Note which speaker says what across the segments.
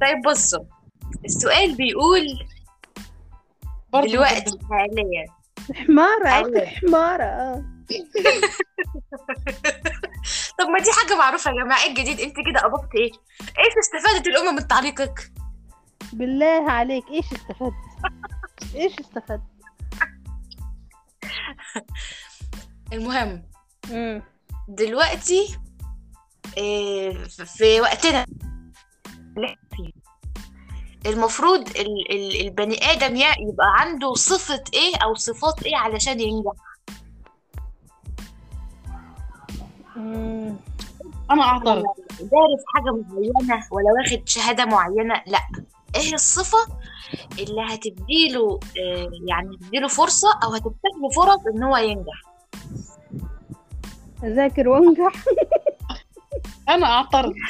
Speaker 1: طيب بصوا السؤال بيقول دلوقتي. حاليا
Speaker 2: حمارة
Speaker 1: أيوة.
Speaker 2: حمارة آه
Speaker 1: طب ما دي حاجة معروفة يا جماعة إيه الجديد أنت كده قبضت إيه؟ إيش استفادت الأمة من تعليقك؟
Speaker 2: بالله عليك إيش استفدت إيش استفدت
Speaker 1: المهم
Speaker 2: مم.
Speaker 1: دلوقتي إيه، في وقتنا المفروض ال ال البني آدم يع- يبقى عنده صفة إيه أو صفات إيه علشان ينجح.
Speaker 3: أنا أعترض.
Speaker 1: دارس حاجة معينة ولا واخد شهادة معينة؟ لأ. إيه الصفة اللي هتديله آه، يعني هتديله فرصة أو هتفتح له فرص إن هو ينجح؟
Speaker 2: أذاكر
Speaker 3: وأنجح. أنا
Speaker 1: أعترض.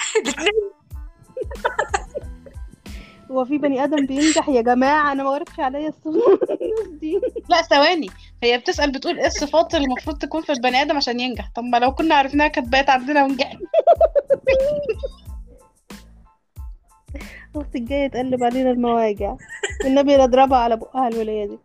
Speaker 2: هو في بني آدم بينجح؟ يا جماعة أنا ما وردش عليا الصفات دي.
Speaker 3: لا ثواني. هي بتسأل بتقول إيه الصفات اللي المفروض تكون في البني آدم عشان ينجح؟ طب ما لو كنا عرفناها كانت بقت عندنا ونجحنا
Speaker 2: أختي الجاية تقلب علينا المواجع. النبي نضربها على بقها الولاية دي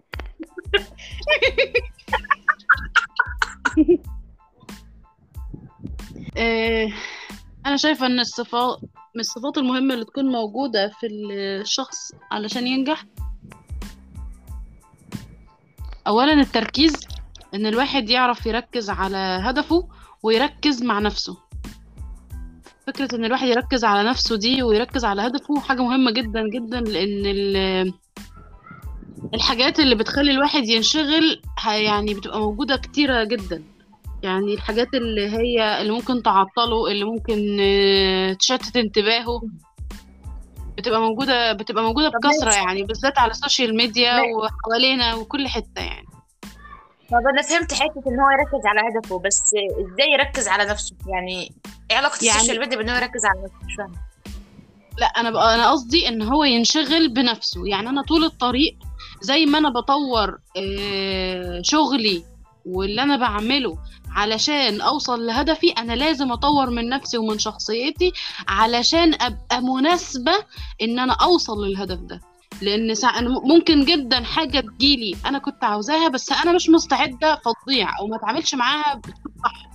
Speaker 3: أنا شايفة إن الصفات من الصفات المهمة اللي تكون موجودة في الشخص علشان ينجح؟ اولا التركيز إن الواحد يعرف يركز على هدفه ويركز مع نفسه. فكرة إن الواحد يركز على نفسه دي ويركز على هدفه حاجة مهمة جدا جدا ال- الحاجات اللي بتخلي الواحد ينشغل يعني بتبقى موجودة كتيرة جدا. يعني الحاجات اللي هي اللي ممكن تعطله اللي ممكن آه، تشتت انتباهه. بتبقى موجودة بتبقى موجودة بكثرة. يعني بالذات على السوشيال ميديا. وحوالينا وكل حتة يعني.
Speaker 1: طب أنا فهمت حتة إن هو يركز على هدفه بس إزاي يركز على نفسه؟ يعني إيه علاقة
Speaker 3: يعني-
Speaker 1: السوشيال ميديا بإن هو يركز على نفسه؟ مش فاهمة.
Speaker 3: لا أنا بقى أنا قصدي إن هو ينشغل بنفسه. يعني أنا طول الطريق زي ما أنا بطور آه، شغلي واللي أنا بعمله علشان أوصل لهدفي أنا لازم أطور من نفسي ومن شخصيتي علشان أبقى مناسبة إن أنا أوصل للهدف ده. لأن ممكن جدا حاجة تجيلي أنا كنت عاوزاها بس أنا مش مستعدة فتضيع أو ما أتعاملش معاها صح.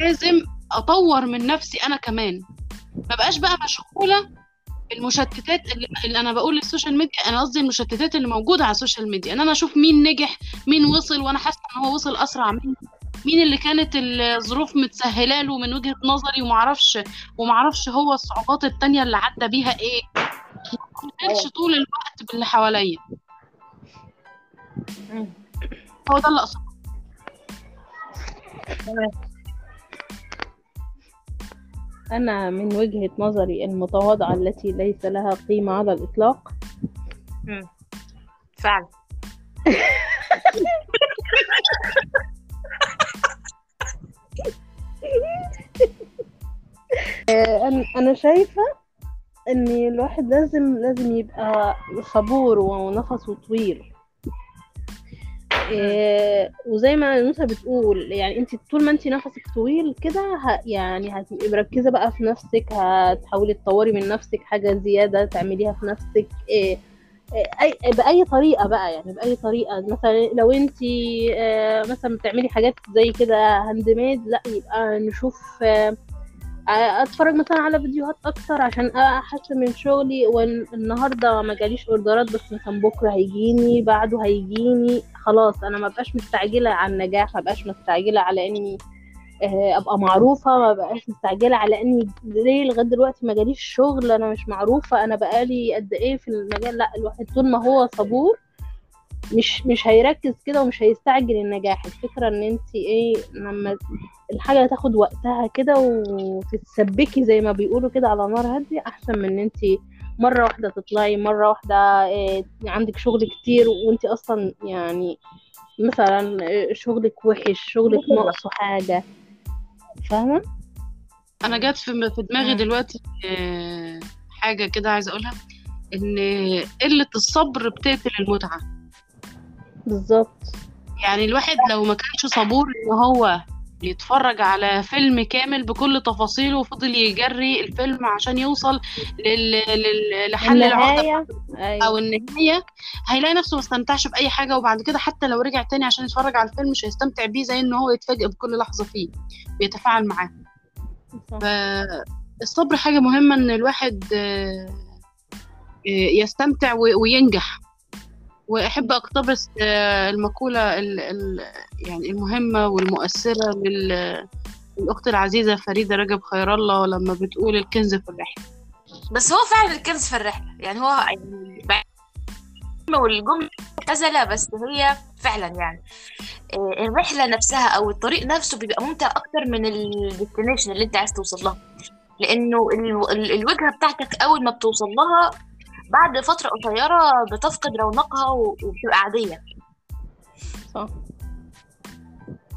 Speaker 3: لازم أطور من نفسي أنا كمان. ما بقاش بقى مشغولة بالمشتتات اللي, أنا بقول للسوشيال ميديا أنا قصدي المشتتات اللي موجودة على السوشيال ميديا. إن أنا أشوف مين نجح مين وصل وأنا حاسة إن هو وصل أسرع مني. مين اللي كانت الظروف متسهلة له من وجهة نظري ومعرفش ومعرفش هو الصعوبات التانية اللي عدى بيها إيه. ما طول الوقت باللي حواليا. هو ده اللي
Speaker 1: أقصده.
Speaker 2: أنا من وجهة نظري المتواضعة التي ليس لها قيمة على الإطلاق.
Speaker 1: فعلا.
Speaker 2: أنا شايفة إن الواحد لازم لازم يبقى صبور ونفسه طويل. وزي ما نوسة بتقول يعني انت طول ما انت نفسك طويل كده يعني هتبقي مركزة بقى في نفسك هتحاولي تطوري من نفسك حاجة زيادة تعمليها في نفسك إيه، إيه، أي بأي طريقة بقى يعني بأي طريقة. مثلا لو انت آه، مثلا بتعملي حاجات زي كده handmade لا يبقى نشوف أتفرج مثلا على فيديوهات أكتر عشان احسن من شغلي والنهاردة ما جاليش orderات بس مثلا بكرة هيجيني بعده هيجيني. خلاص أنا ما بقاش مستعجلة على النجاح ما بقاش مستعجلة على إني آه، أبقى معروفة ما بقاش مستعجلة على إني ليه لغاية دلوقتي ما جاليش شغل أنا مش معروفة أنا بقالي قد إيه في المجال؟ لأ الواحد طول ما هو صبور مش مش هيركز كده ومش هيستعجل النجاح. الفكرة إن أنت إيه لما الحاجة تاخد وقتها كده وتتسبكي زي ما بيقولوا كده على نار هادية أحسن من إن أنت مرة واحدة تطلعي مرة واحدة إيه عندك شغل كتير وأنت أصلا يعني مثلا شغلك وحش شغلك ناقصه حاجة. فاهمة؟
Speaker 3: أنا جت في في دماغي. دلوقتي آه، حاجة كده عايزة أقولها إن قلة الصبر بتقتل المتعة.
Speaker 2: بالظبط.
Speaker 3: يعني الواحد لو ما كانش صبور إن هو بيتفرج على فيلم كامل بكل تفاصيله وفضل يجري الفيلم عشان يوصل لل... لل... لحل العقدة
Speaker 2: النهاية. أيوة.
Speaker 3: أو النهاية هيلاقي نفسه ما استمتعش بأي حاجة. وبعد كده حتى لو رجع تاني عشان يتفرج على الفيلم مش هيستمتع بيه زي إن هو يتفاجئ بكل لحظة فيه بيتفاعل معاه. فالصبر حاجة مهمة إن الواحد آه، آه، يستمتع وينجح. وأحب أقتبس آه، المقولة ال- ال- يعني المهمة والمؤثرة لل- للأخت العزيزة فريدة رجب خير الله لما بتقول الكنز في الرحلة.
Speaker 1: بس هو فعلا الكنز في الرحلة. يعني هو يعني والجملة مبتذلة بس هي فعلا يعني آه، الرحلة نفسها أو الطريق نفسه بيبقى ممتع أكتر من الديستنيشن اللي أنت عايز توصل لها. لأنه ال- ال- الوجهة بتاعتك أول ما بتوصل لها بعد فترة قصيرة بتفقد رونقها وبتبقى عادية.
Speaker 2: صح.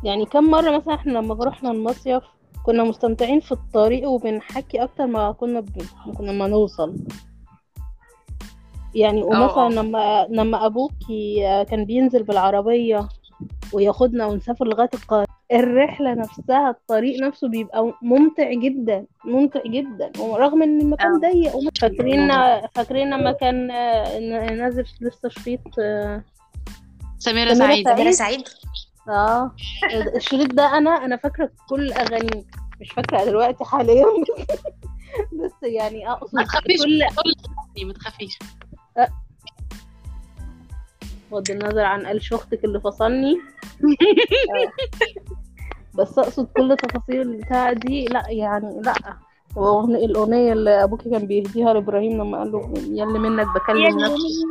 Speaker 2: يعني كم مرة مثلا إحنا لما رحنا المصيف كنا مستمتعين في الطريق وبنحكي أكتر ما كنا ب... كنا ما نوصل. يعني ومثلا. لما لما أبوكي كان بينزل بالعربية وياخدنا ونسافر لغاية القاهرة الرحلة نفسها الطريق نفسه بيبقى ممتع جدا ممتع جدا. ورغم إن المكان
Speaker 1: آه.
Speaker 2: ضيق ومش فاكرين فاكرين لما كان آه، نازل لسه شريط آه،
Speaker 3: سميرة
Speaker 2: سميرة
Speaker 3: سعيد.
Speaker 1: سميرة سعيد.
Speaker 2: آه الشريط ده أنا أنا فاكرة كل أغانيه. مش فاكرة دلوقتي حاليا. بس يعني أقصد
Speaker 3: ما تخافيش
Speaker 2: كل
Speaker 3: ما تخافيش.
Speaker 2: بغض النظر عن قلش أختك اللي فصلني. آه. بس أقصد كل تفاصيل البتاع دي لا يعني لا الأغنية اللي أبوكي كان بيهديها لإبراهيم لما قال له يلي منك بكلم نفسي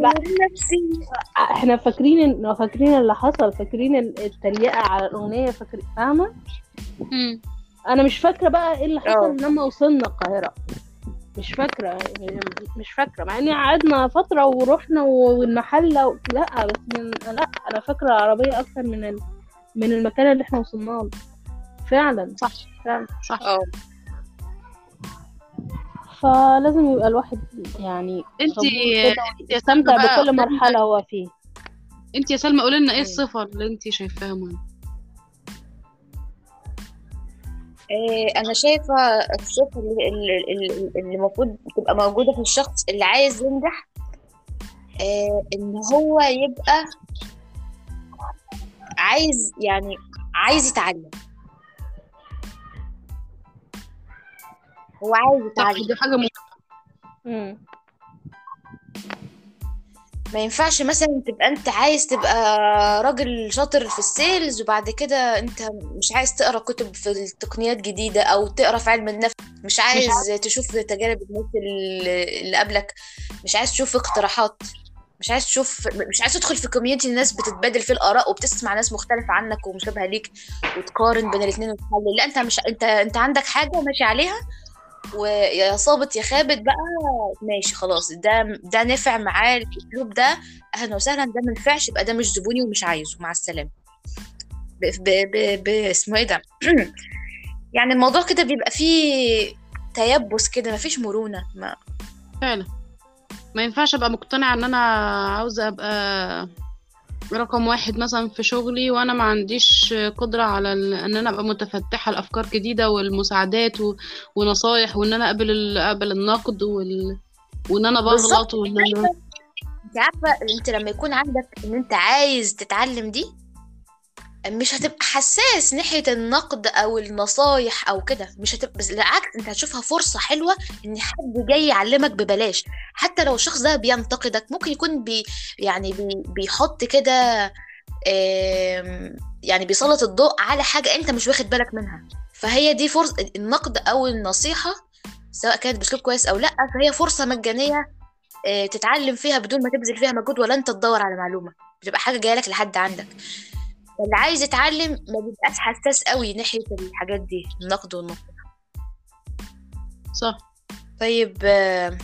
Speaker 2: لا.
Speaker 1: نفسي
Speaker 2: إحنا فاكرين إن- فاكرين اللي حصل فاكرين التريقة على الأغنية فاكرين فاهمة. أنا مش فاكرة بقى إيه اللي. حصل لما وصلنا القاهرة مش فاكرة يعني مش فاكرة مع اني قعدنا فترة ورحنا والمحلة و... لا بس من... لا أنا فاكرة العربيه أكتر من ال... من المكان اللي إحنا وصلنا له. فعلا.
Speaker 3: صح.
Speaker 2: فعلا.
Speaker 3: صح.
Speaker 1: آه.
Speaker 2: فلازم يبقى الواحد يعني
Speaker 3: انت بقى.
Speaker 2: بكل مرحلة هو فيه
Speaker 3: انت يا سلمى قولي لنا إيه
Speaker 1: مم.
Speaker 3: الصفة اللي انت شايفاها مهمة؟
Speaker 1: آه، أنا شايفة الصفة اللي المفروض تبقى موجودة في الشخص اللي عايز ينجح آه، إن هو يبقى عايز يعني عايز يتعلم. هو عايز يتعلم.
Speaker 3: دي حاجة مهمة.
Speaker 2: مم.
Speaker 1: ما ينفعش مثلا تبقى أنت عايز تبقى راجل شاطر في السيلز وبعد كده أنت مش عايز تقرأ كتب في التقنيات جديدة أو تقرأ في علم النفس. مش عايز. تشوف تجارب الناس اللي قبلك. مش عايز تشوف اقتراحات. مش عايز تشوف مش عايز تدخل في كوميونتي الناس بتتبادل فيه الآراء وبتسمع ناس مختلفة عنك ومشابهة ليك وتقارن بين الاثنين وتحلل. لا انت مش انت انت عندك حاجة ماشي عليها. ويا صابت يا خابت بقى ماشي خلاص. ده ده نفع معاه الأسلوب ده. أهلا وسهلا. ده ما نفعش يبقى ده مش زبوني ومش عايزه. مع السلامة. اسمه إيه ده؟ يعني الموضوع كده بيبقى فيه تيبس كده. مفيش مرونة. ما
Speaker 3: فعلا. ما ينفعش أبقى مقتنعة إن أنا عاوزة أبقى رقم واحد مثلا في شغلي وأنا ما عنديش قدرة على إن أنا أبقى متفتحة لأفكار جديدة والمساعدات و... ونصايح وإن أنا أقبل ال... أقبل النقد وال... وإن أنا بغلط وإن أنا
Speaker 1: أنت عارفة أنت لما يكون عندك إن أنت عايز تتعلم دي مش هتبقى حساس ناحية النقد أو النصايح أو كده. مش هتبقى بس بالعكس أنت هتشوفها فرصة حلوة إن حد جاي يعلمك ببلاش. حتى لو الشخص ده بينتقدك ممكن يكون بي يعني بي بيحط كده يعني بيسلط الضوء على حاجة أنت مش واخد بالك منها. فهي دي فرصة النقد أو النصيحة سواء كانت بأسلوب كويس أو لأ فهي فرصة مجانية آه، تتعلم فيها بدون ما تبذل فيها مجهود ولا أنت تدور على معلومة. بتبقى حاجة جاية لك لحد عندك. اللي عايز يتعلم ما بيبقاش حساس قوي ناحية الحاجات دي النقد والنقد.
Speaker 3: صح.
Speaker 1: طيب آه،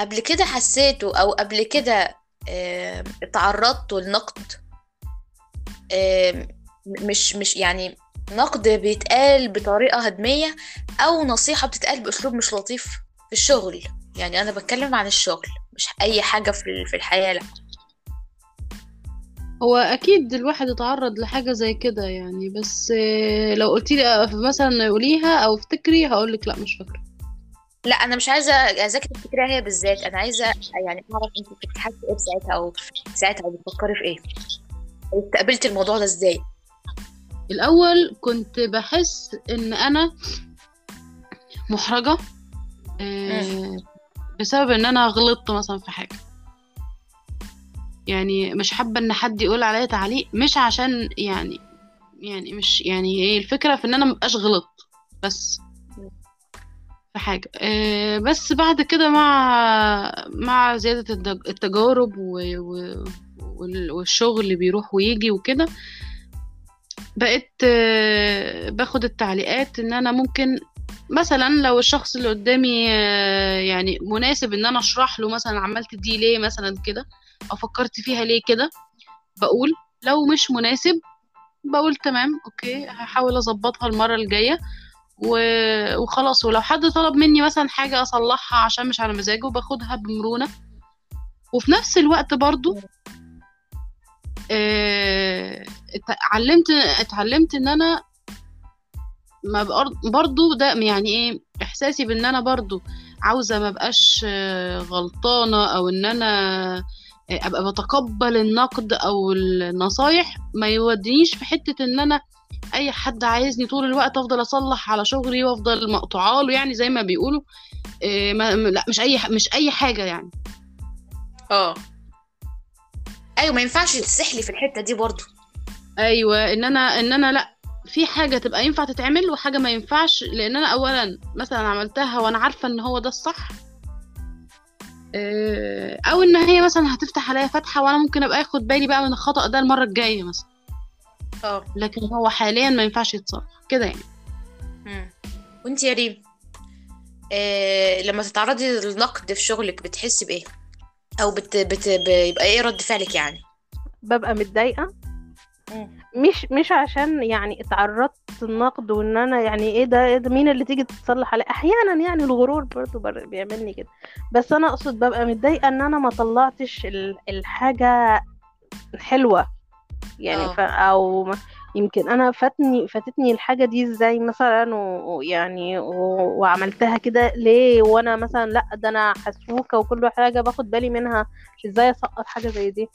Speaker 1: قبل كده حسيته أو قبل كده آه، اتعرضت للنقد آه، مش مش يعني نقد بيتقال بطريقة هدمية أو نصيحة بتتقال بأسلوب مش لطيف في الشغل. يعني أنا بتكلم عن الشغل مش أي حاجة في في الحياة لا.
Speaker 3: هو أكيد الواحد اتعرض لحاجة زي كده يعني بس آه، لو قلت لي مثلا قوليها أو افتكري هقول لك لأ مش فاكرة.
Speaker 1: لأ أنا مش عايزة عايزاكي تفتكريها هي بالذات أنا عايزة يعني أعرف انت كنت حاسة إيه ساعتها أو ساعتها أو بتفكري في إيه؟ أو استقبلتي الموضوع ده إزاي؟
Speaker 3: الأول كنت بحس إن أنا محرجة آه، بسبب إن أنا غلطت مثلا في حاجة. يعني مش حابة إن حد يقول عليا تعليق مش عشان يعني يعني مش يعني إيه الفكرة في إن أنا مبقاش غلط بس في حاجة. آه، بس بعد كده مع مع الدج- التجارب والشغل اللي بيروح ويجي وكده بقيت آه، باخد التعليقات إن أنا ممكن مثلا لو الشخص اللي قدامي آه، يعني مناسب إن أنا أشرح له مثلا عملت دي ليه مثلا كده أو فكرت فيها ليه كده؟ بقول لو مش مناسب بقول تمام أوكي هحاول أظبطها المرة الجاية و- وخلاص. ولو حد طلب مني مثلا حاجة أصلحها عشان مش على مزاجه باخدها بمرونة. وفي نفس الوقت برضو آه، اتعلمت اتعلمت إن أنا ما برضو ده يعني إيه إحساسي بإن أنا برضو عاوزة ما بقاش آه، غلطانة أو إن أنا أبقى بتقبل النقد أو النصايح ما يودينيش في حتة إن أنا أي حد عايزني طول الوقت أفضل أصلح على شغلي وأفضل مقطوعة له يعني زي ما بيقولوا آه، ما لأ مش أي مش أي حاجة يعني.
Speaker 1: آه. أيوه ما ينفعش تسحلي في الحتة دي برضو.
Speaker 3: أيوه إن أنا إن أنا لأ في حاجة تبقى ينفع تتعمل وحاجة ما ينفعش لأن أنا اولا مثلا عملتها وأنا عارفة إن هو ده الصح أو إن هي مثلا هتفتح عليا فتحة وأنا ممكن أبقى آخد بالي بقى من الخطأ ده المرة الجاية مثلا.
Speaker 1: آه.
Speaker 3: لكن هو حاليا ما ينفعش يتصرف. كده يعني.
Speaker 1: مم. وأنت يا ريم آه لما تتعرضي للنقد في شغلك بتحسي بإيه؟ أو بت... بت... بيبقى إيه رد فعلك يعني؟
Speaker 2: ببقى متضايقة.
Speaker 1: مم.
Speaker 2: مش مش عشان يعني اتعرضت النقد وان أنا يعني إيه ده, إيه ده مين اللي تيجي تتصلح عليه أحيانا يعني الغرور برضو بر- بيعملني كده. بس أنا اقصد ببقى متضايقة ان أنا ما طلعتش ال- الحاجة حلوة. يعني
Speaker 1: آه.
Speaker 2: ف أو يمكن أنا فاتني فاتتني الحاجة دي إزاي مثلا ويعني وعملتها كده ليه؟ وأنا مثلا لأ ده أنا حسوكة وكل حاجة باخد بالي منها إزاي اسقط حاجة زي دي؟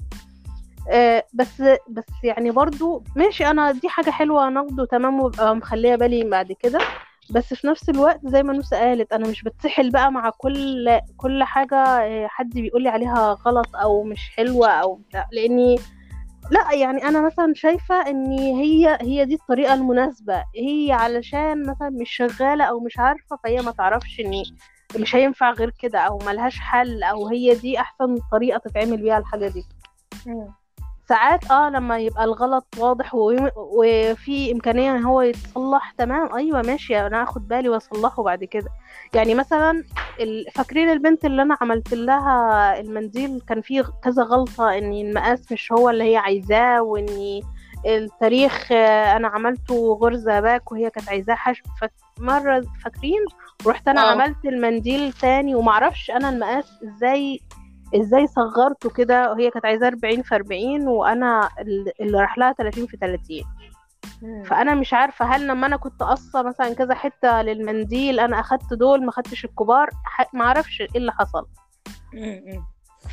Speaker 2: بس بس يعني برضو ماشي أنا دي حاجة حلوة نقد وتمام وابقى مخلية بالي بعد كده. بس في نفس الوقت زي ما نوسة قالت أنا مش بتسحل بقى مع كل كل حاجة آه، حد بيقولي عليها غلط أو مش حلوة أو بتاع. لأني لا يعني أنا مثلا شايفة ان هي هي دي الطريقة المناسبة. هي علشان مثلا مش شغالة أو مش عارفة فهي ما تعرفش ان مش هينفع غير كده أو ملهاش حل أو هي دي أحسن طريقة تتعمل بيها الحاجة دي. ساعات آه لما يبقى الغلط واضح وفي إمكانية إن هو يتصلح تمام؟ أيوه ماشي أنا اخد بالي وأصلحه بعد كده. يعني مثلا فاكرين البنت اللي أنا عملت لها المنديل؟ كان فيه كذا غلطة إن المقاس مش هو اللي هي عايزاه وإن التاريخ أنا عملته غرزه باك وهي كانت عايزاه حشو مره فاكرين؟ رحت أنا
Speaker 1: آه
Speaker 2: عملت المنديل تاني ومعرفش أنا المقاس إزاي إزاي صغرته كده وهي كانت عايزاه 40 في 40 وأنا ال- اللي راح لها 30 في 30
Speaker 1: مم.
Speaker 2: فأنا مش عارفة هل لما أنا كنت قصة مثلا كذا حتة للمنديل أنا أخدت دول ما خدتش الكبار ما أعرفش إيه اللي حصل.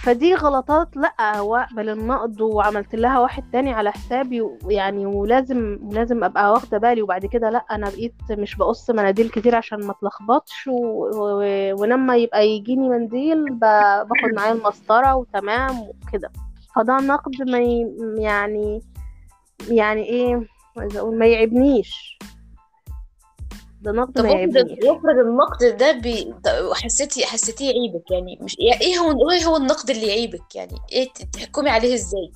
Speaker 2: فدي غلطات لأ واقبل النقد وعملت لها واحد تاني على حسابي ويعني ولازم لازم أبقى واخدة بالي وبعد كده لأ أنا بقيت مش بقص مناديل كتير عشان ما اتلخبطش. ولما يبقى يجيني منديل. باخد معايا المسطرة وتمام وكده فده نقد ما. يعني يعني إيه عايزة أقول ما يعبنيش ده نقد ما
Speaker 1: افرض النقد ده بي... حسيتي حسيتيه يعيبك يعني مش يعني إيه هو إيه هو النقد اللي يعيبك يعني؟ إيه تحكمي عليه إزاي؟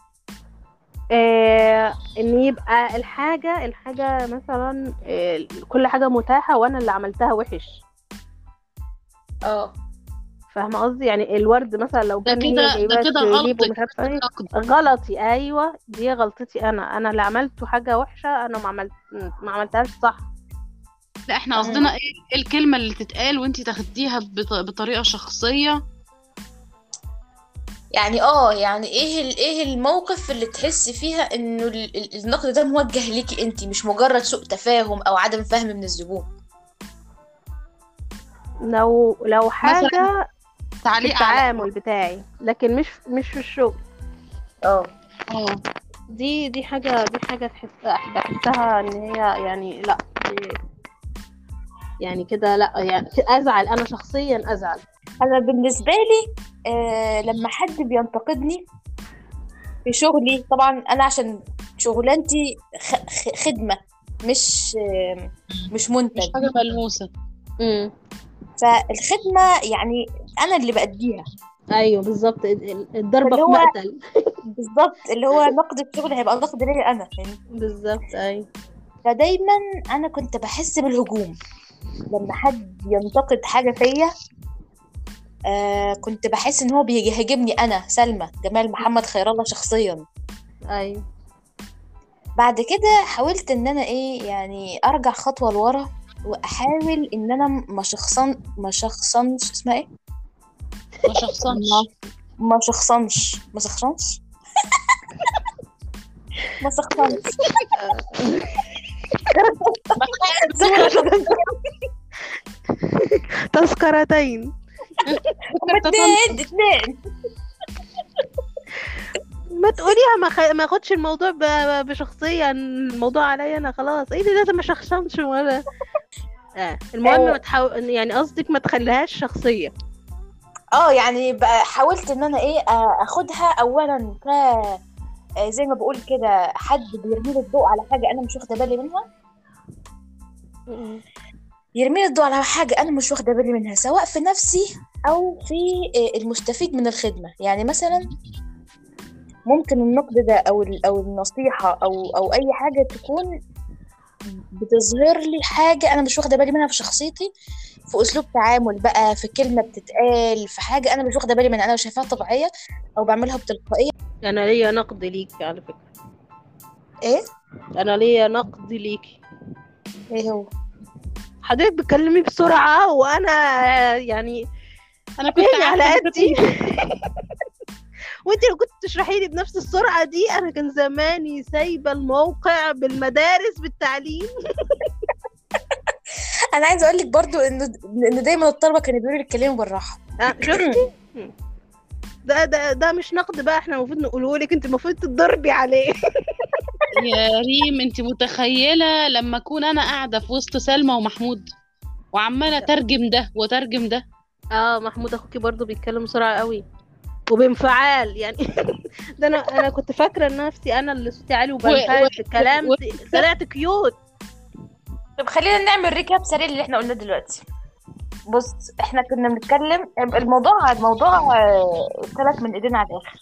Speaker 2: آه ان يبقى الحاجة الحاجة مثلا آه كل حاجة متاحة وأنا اللي عملتها وحش.
Speaker 1: آه.
Speaker 2: فاهمة قصدي؟ يعني الورد مثلا لو
Speaker 3: ده كده ده كده
Speaker 2: إيه.
Speaker 3: نقد.
Speaker 2: غلطي. أيوه دي غلطتي أنا. أنا اللي عملته حاجة وحشة أنا ما عملت ما عملتهاش صح.
Speaker 3: لا
Speaker 1: إحنا.
Speaker 3: قصدنا إيه؟ إيه الكلمة اللي تتقال وانتي تاخديها بط- بطريقة شخصية؟
Speaker 1: يعني آه يعني إيه ال- إيه الموقف اللي تحسي فيها إنه ال- ال- النقد ده موجه ليكي أنتي مش مجرد سوء تفاهم أو عدم فهم من الزبون؟
Speaker 2: لو لو حاجة
Speaker 3: تعليق على
Speaker 2: التعامل بتاعي لكن مش مش في الشغل.
Speaker 1: آه.
Speaker 3: آه.
Speaker 2: دي دي حاجة دي حاجة تحس بحسها إن هي يعني لأ دي- يعني كده لا يعني أزعل أنا شخصيا أزعل.
Speaker 1: أنا بالنسبة لي آه لما حد بينتقدني في شغلي طبعا أنا عشان شغلانتي خ- خ- خدمة مش آه مش منتج.
Speaker 3: مش حاجة ملموسة.
Speaker 2: امم
Speaker 1: فالخدمة يعني أنا اللي بأديها.
Speaker 2: أيوه بالظبط ال- ال-
Speaker 1: الضربة
Speaker 2: في مقتل.
Speaker 1: بالظبط اللي هو نقد الشغل هيبقى نقد ليا أنا يعني
Speaker 2: بالظبط أيوه.
Speaker 1: فدايما أنا كنت بحس بالهجوم. لما حد ينتقد حاجة فيا آه كنت بحس إن هو بيهاجمني أنا سلمى جمال محمد خير الله شخصيا.
Speaker 2: أيوه.
Speaker 1: بعد كده حاولت إن أنا إيه يعني أرجع خطوة لورا وأحاول إن أنا ما شخصن ما شخصنش اسمها إيه؟
Speaker 3: ما شخصنش.
Speaker 1: ما شخصنش. ما شخصنش؟ ما شخصنش. اتنين اتنين
Speaker 2: ما تقوليها ما, خ... ما اخدش الموضوع ب... بشخصيا الموضوع عليا أنا خلاص. إيه اللي لازم ما شخصنش ولا. آه. المهم
Speaker 1: آه.
Speaker 2: ما تحاول يعني قصدك ما تخليهاش شخصية.
Speaker 1: آه يعني حاولت إن أنا إيه آه، أخدها اولا ك آه، زي ما بقول كده حد بيرمي لي الضوء على حاجة أنا مش واخدة بالي منها. يرمي الضوء على حاجة أنا مش واخدة بالي منها سواء في نفسي أو في آه، المستفيد من الخدمة. يعني مثلا ممكن النقد ده أو ال- أو النصيحة أو أو أي حاجة تكون بتظهر لي حاجة أنا مش واخدة بالي منها في شخصيتي في أسلوب تعامل بقى في كلمة بتتقال في حاجة أنا مش واخدة بالي منها أنا شايفاها طبيعية أو بعملها بتلقائية.
Speaker 2: أنا ليا نقد ليكي على فكرة.
Speaker 1: إيه؟
Speaker 2: أنا ليا نقد ليكي
Speaker 1: إيه هو؟
Speaker 2: حضرتك بتكلمي بسرعة وأنا يعني
Speaker 3: أنا كنت
Speaker 2: على قدي. وانت لو كنت تشرحي لي بنفس السرعة دي أنا كان زماني سايبة الموقع بالمدارس بالتعليم.
Speaker 1: أنا عايزة أقول لك برضو ان ان دايما الطلبة كانوا بيقولوا لي اتكلمي بالراحة.
Speaker 2: آه، شفتي؟ ده ده ده مش نقد بقى إحنا المفروض نقوله لك أنت المفروض تتضربي عليه.
Speaker 3: يا ريم انت متخيلة لما أكون أنا قاعدة في وسط سلمى ومحمود وعمالة أترجم ده وأترجم ده؟
Speaker 2: آه محمود أخوكي برضو بيتكلم بسرعة قوي وبانفعال يعني. ده أنا أنا كنت فاكرة نفسي أنا اللي صوتي عالي وبنفعل في الكلام. طلعت cute
Speaker 1: طب خلينا نعمل recap سريع اللي إحنا قلناه دلوقتي. بص إحنا كنا بنتكلم الموضوع الموضوع آه، اتسلت من إيدينا على الآخر.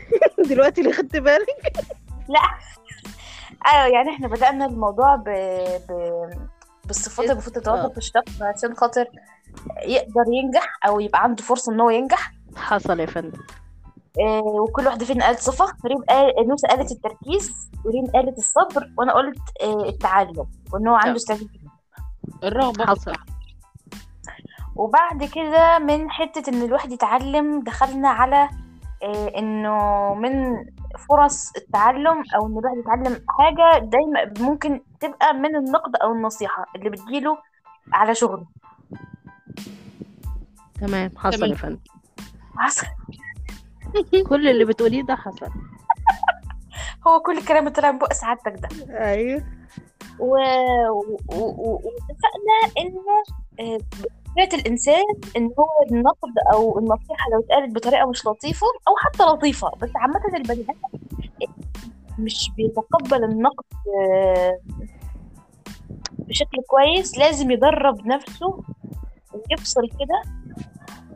Speaker 2: دلوقتي اللي خدت بالك
Speaker 1: لا. أيوه يعني إحنا بدأنا الموضوع ب... ب... بالصفات اللي المفروض تتوفر في الشخص عشان خاطر يقدر ينجح أو يبقى عنده فرصة إن هو ينجح.
Speaker 2: حصل يا فندم.
Speaker 1: آه، وكل واحدة فينا قالت صفة. ريم قال نوسة قالت التركيز. وريم قالت الصبر. وأنا قلت آه، التعلم. وإن هو عنده استعداد
Speaker 3: الرغبة.
Speaker 2: حصل.
Speaker 1: وبعد كده من حتة إن الواحد يتعلم دخلنا على آه، إنه من فرص التعلم أو إن الواحد يتعلم حاجة دايما ممكن تبقى من النقد أو النصيحة اللي بتجيله على شغله.
Speaker 2: تمام حصل. يا فندم.
Speaker 1: حصل.
Speaker 2: كل اللي بتقوليه ده حصل.
Speaker 1: هو كل الكلام اللي طلع من بق سعادتك ده.
Speaker 2: أيوه.
Speaker 1: و... و... و... واتفقنا طبيعة الإنسان إن هو النقد أو النصيحة لو اتقالت بطريقة مش لطيفة أو حتى لطيفة بس عامة البني آدم مش بيتقبل النقد آه، بشكل كويس لازم يدرب نفسه ويفصل كده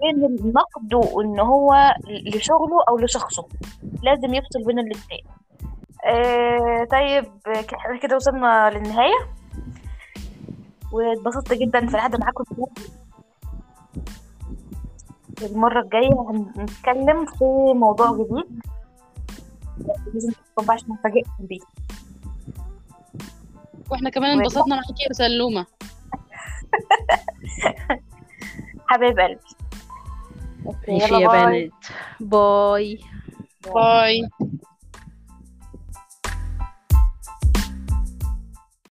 Speaker 1: بين النقد وإن هو لشغله أو لشخصه لازم يفصل بين الاتنين. آه طيب كده وصلنا للنهاية. واتبسطت جدا في القعدة معاكم المرة الجاية هنتكلم في موضوع جديد. لازم تكون عشان نفاجئكم بيه.
Speaker 3: وإحنا كمان انبسطنا معاكي يا سلومة.
Speaker 1: حبايب قلبي.
Speaker 2: ماشي يا
Speaker 1: باي.
Speaker 2: بنات. باي.
Speaker 3: باي.